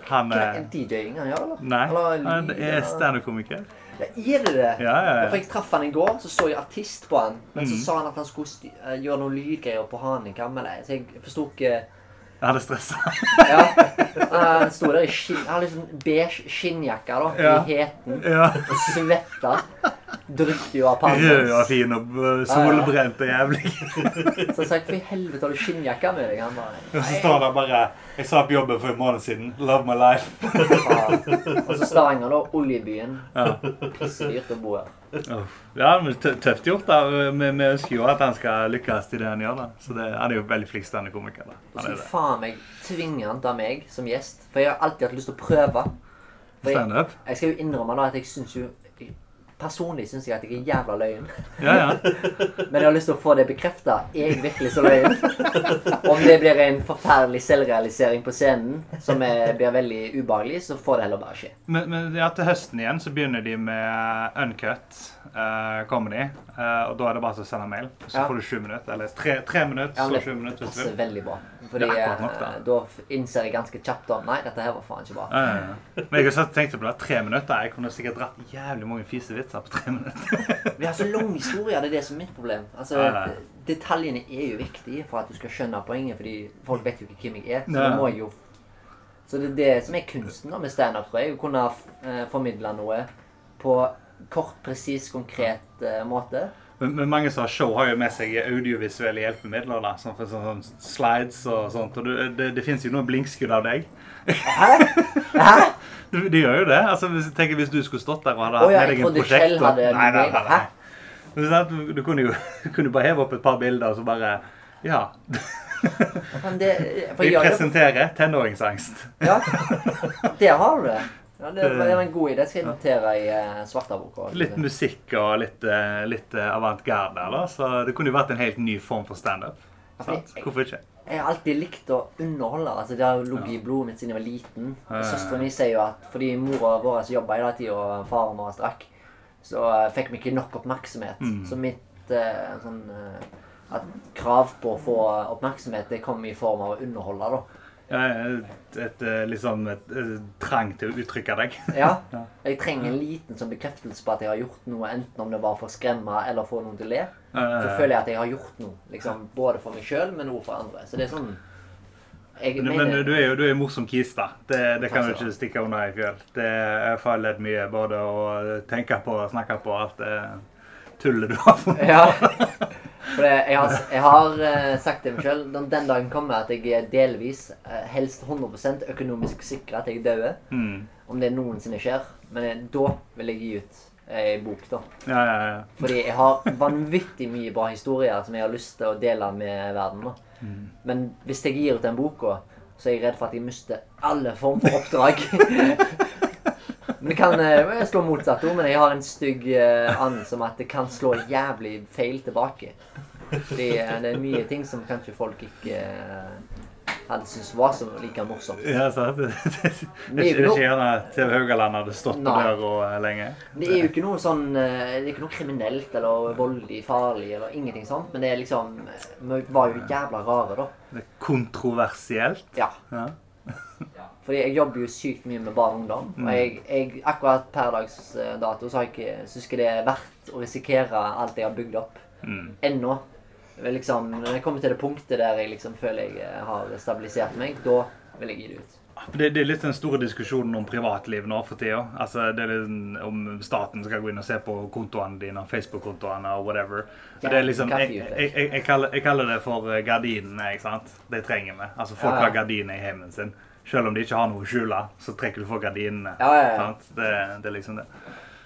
Han Hva eh, en DJ-ing han gjør, eller? Nei, Eller han er standup-komiker. Ja, er det det? Ja, ja, For jeg traff han i går, så så jeg artist på han. Men så Mhm. sa han at han skulle gjøre noen lydgreier på Hanekam. Så jeg forsto ikke Han hadde stressa. Ja. Han sto der i. Han hadde liksom beige skinnjakke da, Ja. i heten. ja. Og svetta. dryppet jo av pannen. Rød og fin og solbrent og jævlig. Så jeg sa for i helvete har du skinnjakke med deg? Han bare Og så står det bare Jeg sa på jobben for en måned siden. Love my life. ja. Og så Stavanger, da. Oljebyen. Ja, Pissedyrt å bo her. Ja men tøft gjort. da. Vi, vi ønsker jo at han skal lykkes i det han gjør. da. Så det, Han er jo veldig flink standup-komiker. da. Han skal er jeg det. faen meg tvinge han til meg som gjest. For jeg har alltid hatt lyst til å prøve. For jeg, Standup? jeg skal jo innrømme da at jeg syns jo Personlig syns jeg at jeg er jævla løyen. Ja, ja. Men jeg har lyst til å få det bekrefta. Er jeg virkelig så løyen? Om det blir en forferdelig selvrealisering på scenen som er, blir veldig ubehagelig, så får det heller bare skje. Men, men ja, til høsten igjen så begynner de med uncut uh, comedy. Uh, og da er det bare å sende mail. Så får du sju minutter. Eller tre, tre minutter, så sju minutter. hvis du vil. veldig bra. Fordi nok, da. eh, da innser jeg ganske kjapt om Nei, dette her var faen ikke bra. Ja, ja, ja. Men jeg har satt- tenkt på det. Tre minutter. Jeg kunne sikkert dratt jævlig mange fisevitser på tre minutter. Vi har så lang historie, det er det som er mitt problem. Altså. Detaljene er jo viktige for at du skal skjønne poenget, fordi folk vet jo ikke hvem jeg er. Så da må jeg jo Så det er det som er kunsten da med standup, tror jeg. Å kunne eh, formidle noe på kort, presis, konkret eh, måte. Men, men mange som har show, har jo med seg audiovisuelle hjelpemidler. da, Sånn sånn, sånn slides og sånt. Og du, det, det fins jo noen blinkskudd av deg. Hæ? Hæ? Du, de gjør jo det. altså hvis, tenk hvis du skulle stått der og hadde hatt ja, med deg en prosjektor. Kjell hadde Nei, nei, nei, nei. Du, du kunne jo kunne bare heve opp et par bilder og så bare Ja. Det, Vi det presenterer tenåringsangst. Ja, det har du det. Ja, det det var en god idé. Det skal jeg notere i uh, svartaboka. Litt musikk og litt, eh, litt eh, avantgarde eller? Så det kunne jo vært en helt ny form for standup. Hvorfor ikke? Jeg har alltid likt å underholde. altså Det har ligget i blodet mitt siden jeg var liten. Søstera mi sier jo at fordi mora vår jobba hele tida, og faren vår strakk, så eh, fikk vi ikke nok oppmerksomhet. Mm. Så mitt eh, sånn eh, at krav på å få oppmerksomhet, det kom i form av å underholde, da. Ja, et, et, eh, liksom et, et trang til å uttrykke deg. Ja. Jeg trenger en liten sånn bekreftelse på at jeg har gjort noe, enten om det var for å skremme eller få noen til å le. Så Eh, føler jeg at jeg har gjort noe, liksom, både for meg sjøl, men også for andre. Så det er sånn jeg Men, mener, men du er jo du er morsom kis, da. Det, det kan du ikke stikke under i fjøl. Det er farlig mye både å tenke på og snakke på alt det tullet du har funnet. Ja. For jeg har, jeg har eh, sagt til meg sjøl den, den dagen kommer at jeg er delvis, eh, helst 100 økonomisk sikra at jeg dør. Mm. Om det noensinne skjer. Men eh, da vil jeg gi ut ei bok, da. Ja, ja, ja. Fordi jeg har vanvittig mye bra historier som jeg har lyst til å dele med verden. da. Mm. Men hvis jeg gir ut den boka, så er jeg redd for at jeg mister alle form for oppdrag. men det kan uh, slå motsatt ord, men jeg har en stygg uh, and som at det kan slå jævlig feil tilbake. Fordi uh, det er mye ting som kanskje folk ikke hadde syntes var så like morsomt. ja sant. Det, det, det, er ikke gjerne TV Haugaland hadde stått på døra lenge. Det er jo ikke noe sånn Det er ikke noe kriminelt eller voldelig farlig eller ingenting sånt, men det er liksom Vi var jo jævla rare, da. Det er kontroversielt. Ja. Ja. Fordi jeg jobber jo sykt mye med barn og ungdom. Mm. Og jeg, jeg, akkurat per dags dato så har jeg ikke, syns ikke det er verdt å risikere alt jeg har bygd opp. Mm. Ennå. Liksom, når jeg kommer til det punktet der jeg liksom føler jeg eh, har stabilisert meg, da vil jeg gi det ut. Det, det er litt den store diskusjonen om privatliv nå for tida. Altså, det er litt om staten skal gå inn og se på kontoene dine, Facebook-kontoene og whatever. Ja, det er liksom, jeg, jeg, jeg, jeg, kaller, jeg kaller det for eh, gardinene. ikke sant? Det trenger vi. Altså, Folk Ja, har gardiner i heimen sin. Selv om de ikke har noe å skjule, så trekker du for gardinene. Ja, ja, ja. Sant? Det, det er liksom det.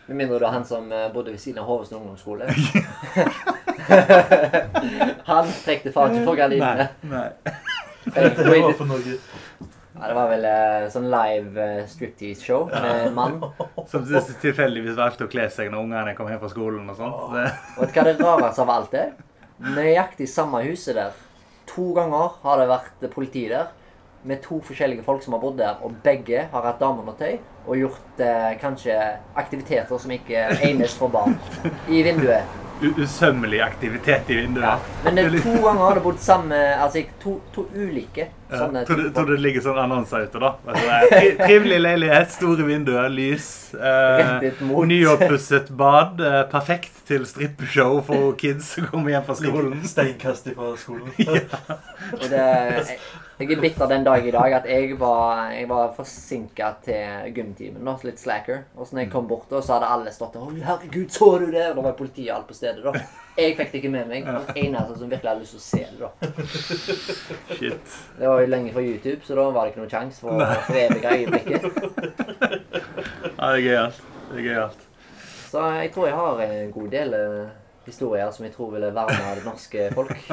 Med mindre du er han som eh, bodde ved siden av Hovestad ungdomsskole. han trekte faen ikke for gardinene. Nei. nei. Det var for noe. Ja, det var vel eh, sånn live uh, striptease-show med en mann. Som tilfeldigvis valgte å kle seg når ungene kom hjem fra skolen og sånt. Og vet du hva det rareste av alt er? Nøyaktig samme huset der. To ganger har det vært politi der. Med to forskjellige folk som har bodd der, og begge har hatt dameundertøy og gjort eh, kanskje aktiviteter som ikke egnes for barn, i vinduet. Usømmelig aktivitet i vinduet. Ja. Men det, to ganger har det bodd samme Altså to, to ulike Ja, tror, du, tror du det ligger sånn annonser ute, da? Du, er trivelig leilighet, store vinduer, lys. Eh. Nyoppusset bad. Eh, perfekt til strippeshow for kids som kommer hjem fra skolen. Steinkast fra skolen. Og det, jeg, Jeg er bitter den dag i dag at jeg var, jeg var forsinka til gymtimen. Litt slacker. Og så når jeg kom bort, da, så hadde alle stått der. 'Å, herregud, så du det?' Og da var politiet alt på stedet. da. Jeg fikk det ikke med meg. Den eneste som virkelig hadde lyst til å se det. da. Shit. Det var jo lenge fra YouTube, så da var det ikke noe sjanse for å forevige øyeblikket. Ja, det er gøyalt. Det er gøyalt. Så jeg tror jeg har en god del eh, historier som jeg tror ville varme det norske folk.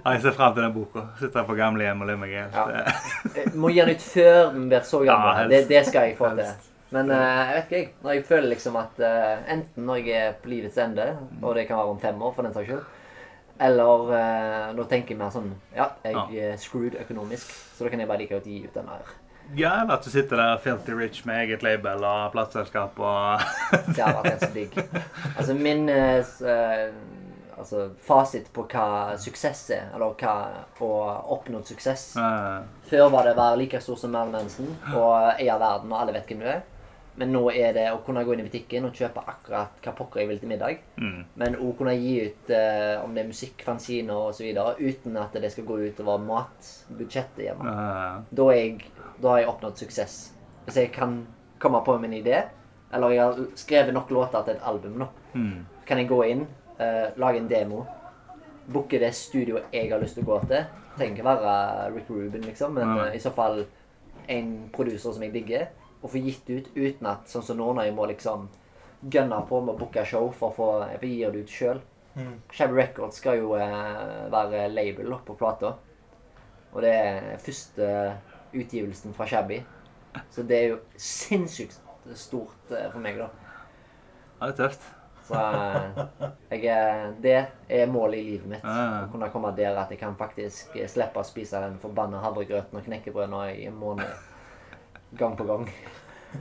Ja, jeg ser frem til den boka. Sitter på gamlehjem og le meg i hjel. Ja. Jeg må gi den ut før den blir så gammel. Ja, det, det skal jeg få til. Men eh, jeg vet ikke, jeg. Når jeg føler liksom at uh, enten når jeg er på livets ende, og det kan være om fem år for den saks skyld, eller uh, nå tenker jeg mer sånn Ja, jeg er screwed økonomisk, så da kan jeg bare like godt gi ut den her. Ja, eller at du sitter der filthy rich med eget label og plateselskap og Det har vært ganske digg. Altså min eh, eh, altså, fasit på hva suksess er, eller hva å oppnådd suksess Før var det å være like stor som Merlin Mensen og eie verden, og alle vet hvem du er. Men nå er det å kunne gå inn i butikken og kjøpe akkurat hva pokker jeg vil til middag. mm. Men òg kunne gi ut eh, om det er musikk, fanziner osv. uten at det skal gå utover matbudsjettet hjemme. Uh. Da, er jeg, da har jeg oppnådd suksess. Hvis jeg kan komme på min idé, eller jeg har skrevet nok låter til et album, nå, mm. kan jeg gå inn, uh, lage en demo, booke det studioet jeg har lyst til å gå til. Trenger ikke være Rick Rubin, liksom, men eh, i så fall en produser som jeg digger, og få gitt ut uten at sånn som nå, når jeg må liksom gønne på med å booke show for å få Jeg gir det ut sjøl. Mm. Shabby Records skal jo uh, være label på plata. Og det er første utgivelsen fra Shabby. Så det er jo sinnssykt stort eh, for meg, da. Ja, det er tøft. Så eh, jeg, er- det er målet i livet mitt. Ja. Å kunne komme der at jeg kan faktisk eh, slippe å spise den forbanna havregrøten og knekkebrød nå i en måned. Gang på gang.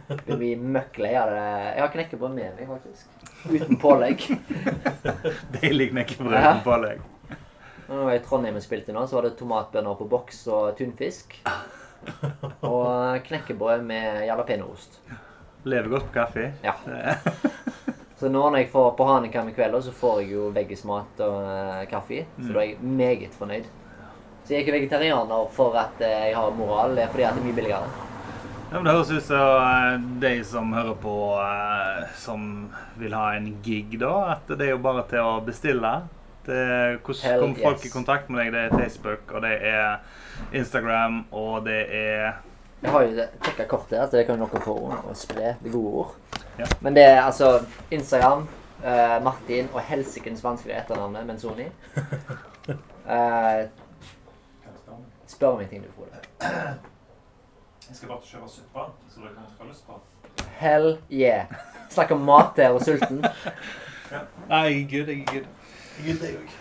Det blir møkklei av det. Jeg har knekkebrød med meg, faktisk. Uten pålegg. Deilig knekkebrød Ja. med pålegg. Når jeg var i Trondheim og spilte nå, så var det tomatbønner på boks og tunfisk. Og knekkebrød med jalapeñoost. Lever godt på kaffe. Ja. Så nå når jeg får på Hanekam i kveld, så får jeg jo veggismat og eh, kaffe. Så da er jeg meget fornøyd. Så jeg er ikke vegetarianer for at eh, jeg har moral, det er fordi at det er mye billigere. Ja, men Det høres ut som eh, de som hører på, som vil ha en gig, da. At det er jo bare til å bestille. Det, hvordan Hell kommer folk yes. i kontakt med deg? Det er Facebook, og det er Instagram, og det er Jeg har jo sjekka kortet, her, så det kan noe få å spre det gode ord. Ja. Men det er altså Instagram, uh, Martin og helsikens vanskelige etternavnet Menzoni. Uh, spør om en ting du får det. Jeg skal bare kjøpe suppe, så dere kan få lyst på. Hell yeah. Snakk om mat der og sulten. Nei, jeg er good. Jeg er good. Good, jeg òg.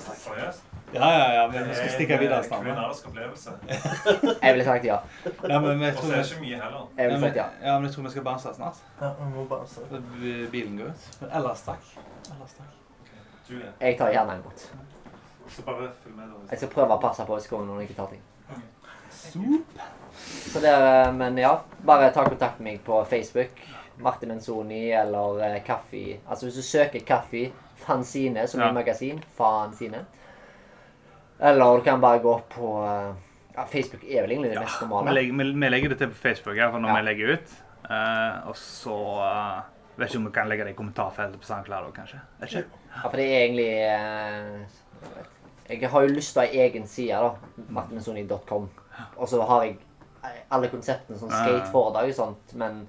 Seriøst? Ja, ja, ja, men vi skal stikke videre snart. Kulinarisk opplevelse. Jeg ville sagt ja. Ja, men vi Og så er det ikke mye heller. Jeg ville sagt ja. ja, men jeg tror vi skal banse snart. Ja, vi må se. Bilen går ut. Ellers takk. Ellers takk. Julie, Jeg tar gjerne imot. så bare følg med. da. Jeg skal prøve å passe på skolen når jeg ikke tar ting. Så det er, men ja, bare ta kontakt med meg på Facebook. Martin Menzoni eller Kaffi. Altså hvis du søker Kaffe Fanzine som Ja. i magasin, Fanzine. Eller du kan bare gå på eh, ja, Facebook er vel egentlig det mest Vi legger, vi, vi legger det til på Facebook her, for når Ja. vi legger ut. Uh, og så uh, Vet ikke om vi kan legge det i kommentarfeltet på SoundCloud òg, kanskje. Ikke. Ja, for det er egentlig uh, Jeg har jo lyst til å ha egen side, da. Martinsoni.com. Og så har jeg alle konseptene sånn Ja. skateforedrag og sånt, men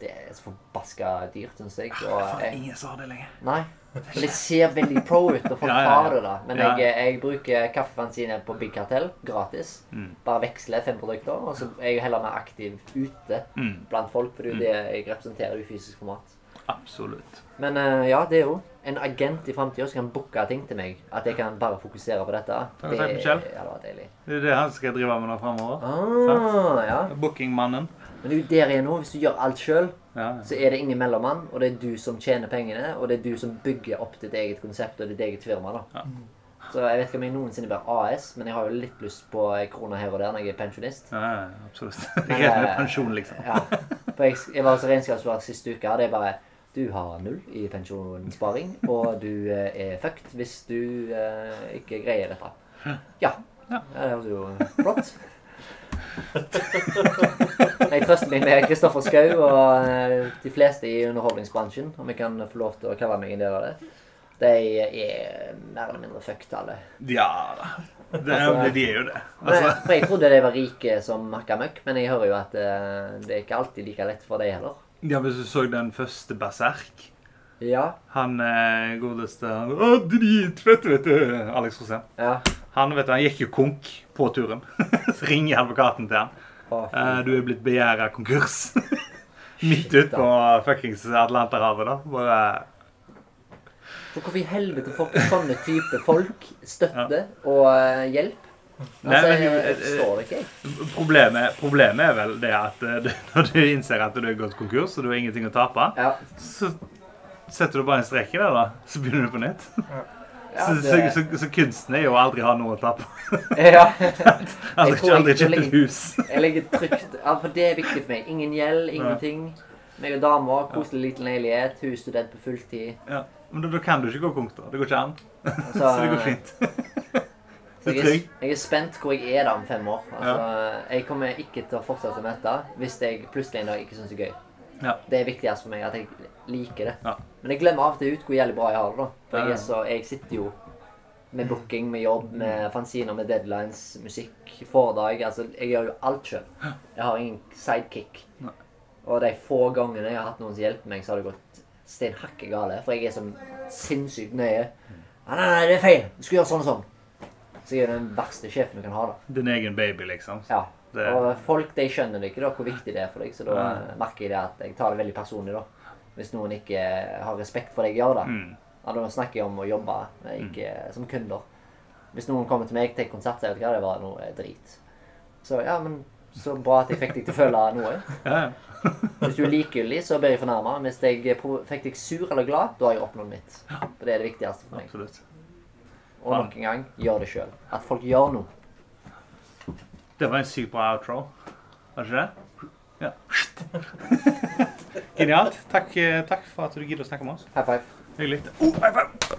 det er så forbaska dyrt, syns jeg. Og Faen, jeg ingen som har det lenger. Nei. Men det ser veldig pro ut, ja. har det da. Men jeg, jeg bruker kaffefanzine på Big Cartel gratis. Mm. Bare veksler fem produkter, og så er jeg heller mer aktiv ute Mm, blant folk, for det er jo det jeg representerer i fysisk format. absolutt. Men eh, ja, det er jo en agent i framtida som kan booke ting til meg. At jeg kan bare fokusere på dette. Det, ja, det var deilig. Det er det han skal drive med nå framover. Ah, ja. Bookingmannen. Men det er der jeg er nå. Hvis du gjør alt sjøl, Ja. så er det ingen mellommann, og det er du som tjener pengene, og det er du som bygger opp ditt eget konsept og ditt eget firma. da. Ja. Så jeg vet ikke om jeg noensinne blir AS, men jeg har jo litt lyst på kroner krone her og der når jeg er pensjonist. Ja, ja, absolutt. Men, er med eh, pensjon, liksom. Ja. For jeg, jeg var hos regnskapsfører siste uke, og det er bare Du har null i pensjonssparing, og du eh, er fucked hvis du eh, ikke greier dette. Ja. Ja, det høres jo flott. Jeg trøster meg med Kristoffer Schou og eh, de fleste i underholdningsbransjen, om jeg kan få lov til å kalle meg en del av det. De er mer eller mindre fucked, alle. Ja da. Det, Altså- de er jo det. Altså, for jeg trodde de var rike som makka møkk, men jeg hører jo at eh, det er ikke alltid like lett for de heller. ja, hvis du så den første Berserk Ja. Han eh, godeste han, Å, dritfett, vet du. Alex Rosén. Ja. Han vet du, han gikk jo konk på turen. Så ringer advokaten til han. Eh, du er blitt begjæra konkurs. Midt ute på fuckings Atlanterhavet, da. Bare For hvorfor i helvete får ikke sånne type folk støtte og eh, hjelp? Nei, Altså, men- jeg jeg, eh, forstår det ikke, jeg. Problemet, problemet er vel det at når du innser at du er gått konkurs og du har ingenting å tape, Ja. så setter du bare en strek i det, da. Så begynner du på nytt. Ja, så, det, så, så, så kunsten er jo å aldri ha noe å tape. ja. Aldri, aldri kjøpe et hus. Jeg ligger trygt For det er viktig for meg. Ingen gjeld, ingenting. Meg og dama, koselig liten leilighet, hun er student på fulltid. Ja. Men da, da kan du ikke gå konk, da. Det går ikke an. Altså, Så det går fint. Du er, trygg. jeg er spent hvor jeg er da om fem år. Altså, Jeg kommer ikke til å fortsette med dette hvis jeg plutselig en dag ikke syns det er gøy. Ja. Det er viktigst for meg at jeg liker det. Ja. Men jeg glemmer av og til ut hvor jævlig bra jeg har det. da. For jeg, så, jeg sitter jo med booking, med jobb, med fanziner, med deadlines, musikk, foredrag. Altså, jeg gjør jo alt sjøl. Jeg har ingen sidekick. Og de få gangene jeg har hatt noen som hjelper meg, så har det gått stein hakke gale. For jeg er så sinnssykt nøye. Nei, nei, nei, det er feil. Du skal gjøre sånn og sånn. Så jeg er den verste sjefen du kan ha. da. Din egen baby, liksom. Ja. Det, Og folk de skjønner det ikke da, hvor viktig det er for deg. Så da Ja. merker jeg det at jeg tar det veldig personlig. da. Hvis noen ikke har respekt for det jeg gjør. da. mm. Ja, Da snakker jeg om å jobbe, ikke mm. som kunder. Hvis noen kommer til meg til en konsert, og vet at det var noe drit. Så ja, men så bra at jeg fikk deg til å føle noe. ja. Hvis du er likegyldig, så blir jeg fornærma. Hvis jeg fikk deg sur eller glad, da har jeg oppnådd mitt. For det er det viktigste for meg. Absolutt. Og nok en gang, gjør det sjøl. At folk gjør noe. Det var en sykt bra outro. Var det ikke det? Ja. Genialt. Takk, eh, takk for at du gidder å snakke med oss. High five. Hyggelig. Oh, high five!